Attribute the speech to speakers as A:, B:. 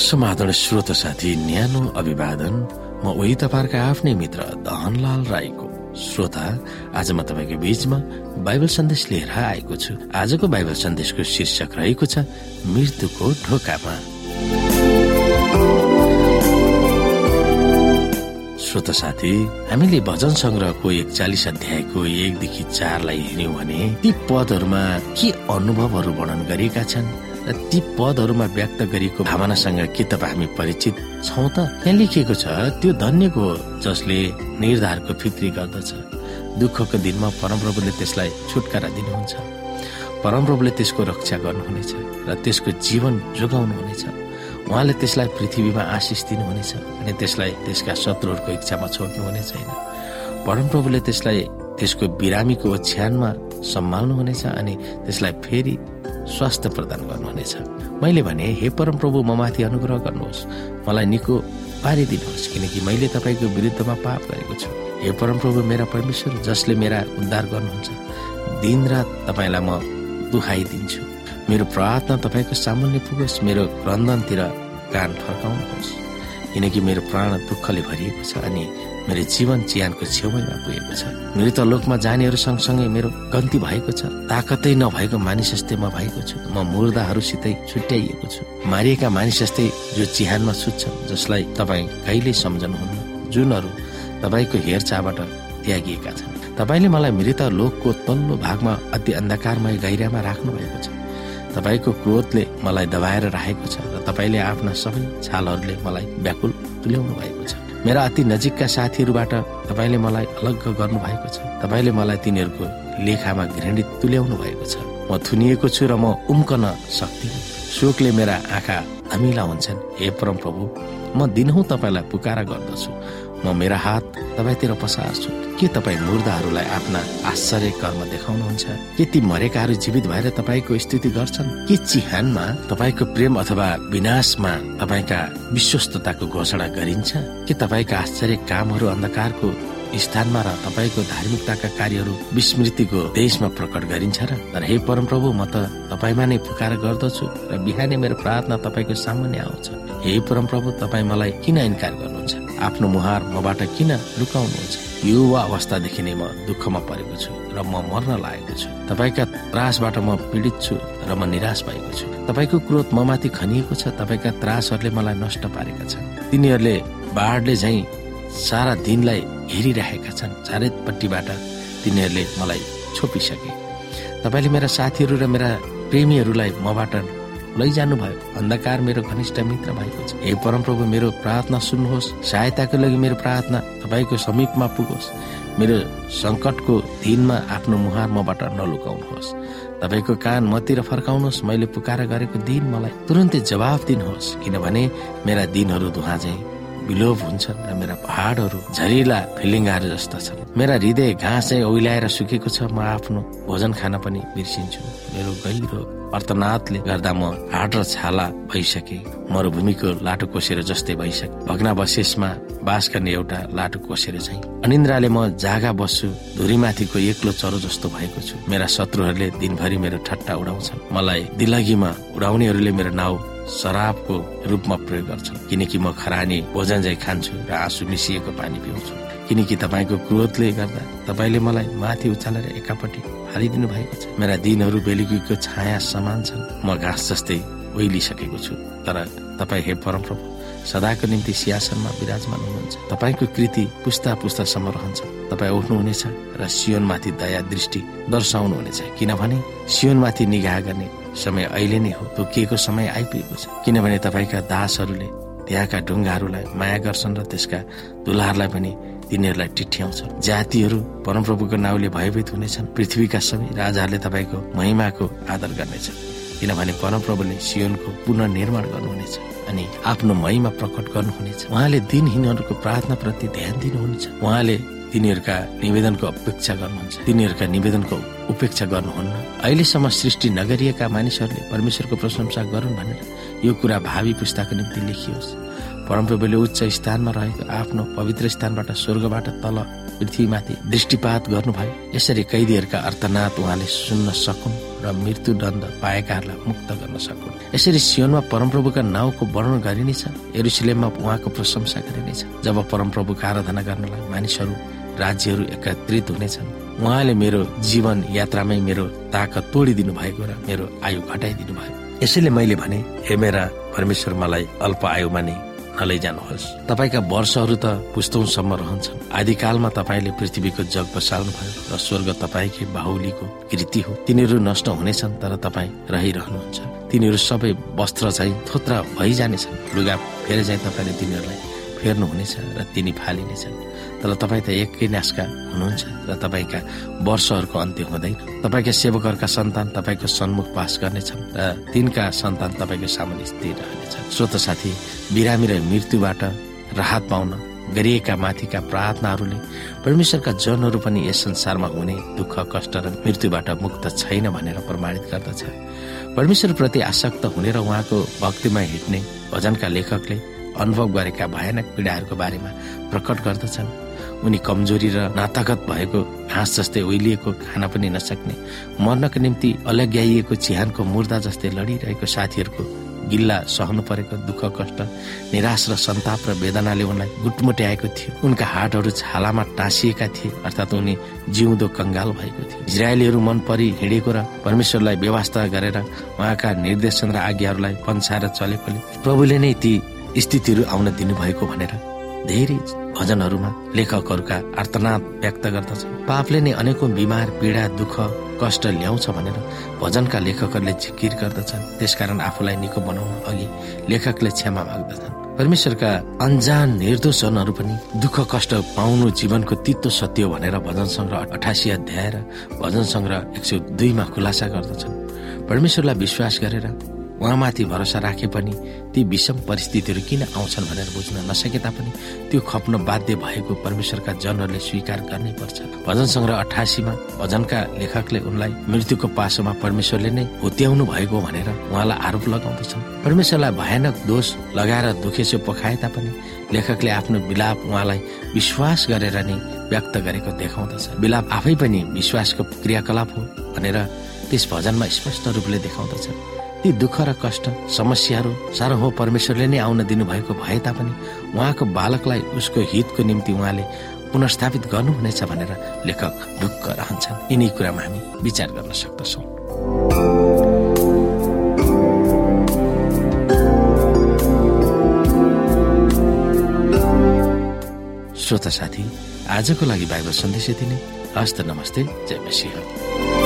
A: समाधान श्रोत साथी न्यानो अभिवादन। म उही तपाईँहरूका आफ्नै मित्र दहनलाल राईको श्रोता। आज म तपाईँको बीचमा बाइबल सन्देश लिएर आएको छु। आजको बाइबल सन्देशको शीर्षक रहेको छ मृत्युको ढोकामा। श्रोत साथी हामीले भजन संग्रहको एकचालिस अध्यायको एकदेखि चारलाई हेर्यौँ भने ती पदहरूमा के अनुभवहरू वर्णन गरिएका छन्? र ती पदहरूमा व्यक्त गरिएको भावनासँग के तपाईँ हामी परिचित छौँ त? त्यहाँ लेखिएको छ त्यो धन्यको जसले निर्धारको फिक्री गर्दछ। दुःखको दिनमा परमप्रभुले त्यसलाई छुटकारा दिनुहुन्छ। परमप्रभुले त्यसको रक्षा गर्नुहुनेछ र त्यसको जीवन जोगाउनुहुनेछ। उहाँले त्यसलाई पृथ्वीमा आशिष दिनुहुनेछ अनि त्यसलाई त्यसका शत्रुहरूको इच्छामा छोड्नुहुने छैन परमप्रभुले त्यसलाई त्यसको बिरामीको ओछ्यानमा सम्हाल्नुहुनेछ अनि त्यसलाई फेरि स्वास्थ्य प्रदान गर्नुहुनेछ। मैले भने हे परमप्रभु म माथि अनुग्रह गर्नुहोस्। मलाई निको पारिदिनुहोस् किनकि मैले तपाईँको विरुद्धमा पाप गरेको छु। हे परमप्रभु मेरा परमेश्वर जसले मेरा उद्धार गर्नुहुन्छ दिन रात तपाईँलाई म दुखाइदिन्छु मेरो प्रार्थना तपाईँको सामान्य पुगोस् मेरो क्रन्दनतिर कान फर्काउनुहोस्। किनकि मेरो प्राण दुःखले भरिएको छ अनि मेरो जीवन चियानको छेउमा पुगेको छ। मृत लोकमा जानेहरू सँगसँगै मेरो गन्ती भएको छ। ताकतै नभएको मानिस जस्तै म भएको छु। म मुर्दाहरूसितै छुट्याइएको छु। मारिएका मानिस जस्तै जो चिहानमा सुत्छन् जसलाई तपाईँ कहिल्यै सम्झनुहुन्न? जुनहरू तपाईँको हेरचाहबाट त्यागिएका छन्। तपाईँले मलाई मृत लोकको तल्लो भागमा अति अन्धकारमय गहिरामा राख्नु भएको छ। तपाईँको क्रोधले मलाई दबाएर राखेको छ र तपाईँले आफ्ना सबै छालहरूले मलाई व्याकुल तुल्याउनु भएको छ। मेरा अति नजिकका साथीहरूबाट तपाईँले मलाई अलग्ग गर्नु भएको छ। तपाईँले मलाई तिनीहरूको लेखामा घृणित तुल्याउनु भएको छ। म थुनिएको छु र म उम्कन सक्दिनँ। शोकले मेरा आँखा धमिला हुन्छन् हे परम प्रभु म दिनहुँ तपाईँलाई पुकारा गर्दछु। म मेरा हात तपाईँतिर पसार्छु। के तपाईँ मुर्दाहरूलाई आफ्ना आश्चर्य कर्म देखाउनुहुन्छ? के ती मरेकाहरू जीवित भएर तपाईँको स्तुति गर्छन्? के चिहानमा तपाईँको प्रेम अथवा विनाशमा तपाईँका विश्वस्तताको घोषणा गरिन्छ? के तपाईँका आश्चर्य कामहरू अन्धकारको स्थानमा र तपाईँको धार्मिकताका कार्यहरू विस्मृतिको देशमा प्रकट गरिन्छ र तर हे परम प्रभु म त तपाईँमा नै पुकार गर्दछु र बिहानै मेरो प्रार्थना तपाईँको सामान्य आउँछ। हे परम प्रभु तपाईँ मलाई किन इन्कार गर्नुहुन्छ? आफ्नो मुहार मबाट किन लुकाउनुहुन्छ? युवा अवस्थादेखि नै म दुःखमा परेको छु र म मर्न लागेको छु। तपाईँका त्रासबाट म पीडित छु र म निराश भएको छु। तपाईँको क्रोध म माथि खनिएको छ तपाईँका त्रासहरूले मलाई नष्ट पारेका छन्। तिनीहरूले बाढले झै सारा दिनलाई हेरिरहेका छन्। चारैपट्टिबाट तिनीहरूले मलाई छोपिसके। तपाईँले मेरा साथीहरू र मेरा प्रेमीहरूलाई मबाट लैजानु भयो अन्धकार मेरो घनिष्ठ मित्र भएको छ। हे परमप्रभु मेरो प्रार्थना सुन्नुहोस्। सहायताको लागि मेरो प्रार्थना तपाईँको समीपमा पुगोस्। मेरो सङ्कटको दिनमा आफ्नो मुहार मबाट नलुकाउनुहोस्। तपाईँको कान मतिर फर्काउनुहोस्। मैले पुकार गरेको दिन मलाई तुरन्तै जवाब दिनुहोस्। किनभने मेरा दिनहरू धुवा चाहिँ विलोभ हुन्छन् र मेरा पहाडहरू झरिला फिलिङ्गाहरू जस्ता छन्। मेरा हृदय घाँस ओइलाएर सुकेको छ। म आफ्नो भोजन खान पनि बिर्सिन्छु। मेरो गहिरो अर्थनाथले गर्दा म हाड र छाला भइसके मरुभूमिको लाटो कोसेर जस्तै भइसके। भग्नावशेषमा बास गर्ने एउटा लाटो कोसेर चाहिँ अनिन्द्राले म जागा बस्छु धुरीमाथिको एक्लो चरो जस्तो भएको छु। मेरा शत्रुहरूले दिनभरि मेरो ठट्टा उडाउँछन्। मलाई दिलगीमा उडाउनेहरूले मेरो नाउँ शराबको रूपमा प्रयोग गर्छन्। किनकि म खरानी भोजन चाहिँ खान्छु र आँसु मिसिएको पानी पिउँछु। किनकि तपाईँको क्रोधले गर्दा तपाईँले मलाई माथि उचालेर एकापट्टि हालिदिनु भएको छ। मेरा दिनहरू बेलुकीको छाया समान छन्। म घाँस जस्तै ओइलिसकेको छु। तर तपाईँ हे परमप्रभु सदाको निम्ति सिंहासनमा विराजमान हुनुहुन्छ। तपाईँको कृति पुस्ता पुस्तासम्म रहन्छ। तपाईँ उठ्नुहुनेछ र सियोनमाथि दया दृष्टि दर्शाउनुहुनेछ। किनभने सियोनमाथि निगाह गर्ने समय अहिले नै हो। तोकिएको समय आइपुगेको छ। किनभने तपाईँका दासहरूले त्यहाँका ढुङ्गाहरूलाई माया गर्छन् र त्यसका दुलाहरूलाई पनि तिनीहरूलाई टिठ्याउँछन् जातिहरू परमप्रभुको नाउँले भयभीत हुनेछन्। पृथ्वीका सबै राजाहरूले तपाईँको महिमाको आदर गर्नेछन्। किनभने परमप्रभुले सियोनको पुनर्निर्माण गर्नुहुनेछ अनि आफ्नो महिमा प्रकट गर्नुहुनेछ। उहाँले दिनहीनहरूको प्रार्थना प्रति ध्यान दिनुहुनेछ। उहाँले तिनीहरूका निवेदनको अपेक्षा गर्नुहुन्छ। तिनीहरूका निवेदनको उपेक्षा गर्नुहुन्न। अहिलेसम्म सृष्टि नगरिएका मानिसहरूले परमेश्वरको प्रशंसा गरून् भनेर यो कुरा भावी पुस्ताको निम्ति लेखियोस्। परमप्रभुले उच्च स्थानमा रहेको आफ्नो पवित्र स्थानबाट स्वर्गबाट तल पृथ्वीमाथि दृष्टिपात गर्नुभयो। यसरी कैदीहरूका अर्थनाथ उहाँले सुन्न सकुन् र मृत्युदण्ड पाएकाहरूलाई मुक्त गर्न सकुन्। यसरी सियोनमा परमप्रभुका नाउँको वर्णन गरिनेछ। एरुसलेममा उहाँको प्रशंसा गरिनेछ। जब परमप्रभुको आराधना गर्नलाई मानिसहरू राज्यहरू एकत्रित हुनेछन्। उहाँले मेरो जीवन यात्रामै मेरो ताकत तोडिदिनु भएको र मेरो आयु घटाइदिनु भयो। यसैले मैले भने हे मेरा परमेश्वर मलाई अल्प आयुमा नै नलैजानुहोस्। तपाईँका वर्षहरू त पुस्तौसम्म रहन्छन्। आदिकालमा तपाईँले पृथ्वीको जग बसाल्नु भयो र स्वर्ग तपाईँकै बाहुलीको कृति हो। तिनीहरू नष्ट हुनेछन् तर तपाईँ रहिरहनुहुन्छ। तिनीहरू सबै वस्त्र चाहिँ थोत्रा भइजानेछन्। लुगा फेरे चाहिँ तपाईँले तिनीहरूलाई फेर्नुहुनेछ र तिनी फालिनेछन्। तर तपाईँ त एकै नासका हुनुहुन्छ र तपाईँका वर्षहरूको अन्त्य हुँदैन तपाईँका सेवकहरूका सन्तान तपाईँको सन्मुख पास गर्नेछन् र तिनका सन्तान तपाईँको सामुन्ने स्थिर रहनेछन्। श्रोत साथी बिरामी र मृत्युबाट राहत पाउन गरिएका माथिका प्रार्थनाहरूले परमेश्वरका जनहरू पनि यस संसारमा हुने दुःख कष्ट र मृत्युबाट मुक्त छैन भनेर प्रमाणित गर्दछ। परमेश्वरप्रति आसक्त हुने र उहाँको भक्तिमा हिँड्ने भजनका लेखकले अनुभव गरेका भयानक पीडाहरूको बारेमा प्रकट गर्दछन्। उनी कमजोरी र नातागत भएको घाँस जस्तै ओइलिएको खान पनि नसक्ने मर्नको निम्ति अलग्याइएको चिहानको मुर्दा जस्तै लडिरहेको साथीहरूको गिल्ला सहनु परेको दुःख कष्ट निराश र सन्ताप र वेदनाले उनलाई गुटमुट्याएको थियो। उनका हाटहरू छालामा टाँसिएका थिए अर्थात् उनी जिउँदो कङ्गाल भएको थियो। इजरायलीहरू मन परि हिँडेको र परमेश्वरलाई व्यवस्था गरेर उहाँका निर्देशन र आज्ञाहरूलाई पन्छाएर चलेकोले प्रभुले नै ती स्थितिहरू आउन दिनुभएको भनेर धेरै भजनहरूमा लेखकहरूका आर्तनाद व्यक्त गर्दछन् पापले नै अनेकौं बिमार पीडा दुःख कष्ट ल्याउँछ भनेर भजनका लेखकहरूले जिकिर गर्दछन्। त्यसकारण आफूलाई निको बनाउन अघि लेखकले क्षमा माग्दछन्। परमेश्वरका अन्जान निर्दोषहरू पनि दुःख कष्ट पाउनु जीवनको तितो सत्य भनेर भजन सङ्ग्रह अठासी अध्याय र भजन सङ्ग्रह एक सय दुईमा खुलासा गर्दछन्। परमेश्वरलाई विश्वास गरेर उहाँमाथि भरोसा राखे पनि ती विषम परिस्थितिहरू किन आउँछन् भनेर बुझ्न नसके तापनि त्यो खप्न बाध्य भएको परमेश्वरका जनहरूले स्वीकार गर्नै पर्छ भजन सङ्ग्रह अठासीमा भजनका लेखकले उनलाई मृत्युको पासोमा परमेश्वरले नै हुत्याउनु भएको भनेर उहाँलाई आरोप लगाउँदछन्। परमेश्वरलाई भयानक दोष लगाएर दुखेसो पखाए तापनि लेखकले आफ्नो विलाप उहाँलाई विश्वास गरेर नै व्यक्त गरेको देखाउँदछ विलाप आफै पनि विश्वासको क्रियाकलाप हो भनेर त्यस भजनमा स्पष्ट रूपले देखाउँदछ ती दुःख र कष्ट समस्याहरू हो परमेश्वरले नै आउन दिनुभएको भए तापनि उहाँको बालकलाई उसको हितको निम्ति उहाँले पुनर्स्थापित गर्नुहुनेछ भनेर लेखक ढुक्क रहन्छन्। यिनै कुरामा हामी विचार गर्न सक्दछौँ। श्रोता साथी आजको लागि बाइबल सन्देश यति नै। हस्त नमस्ते जय मसिंह।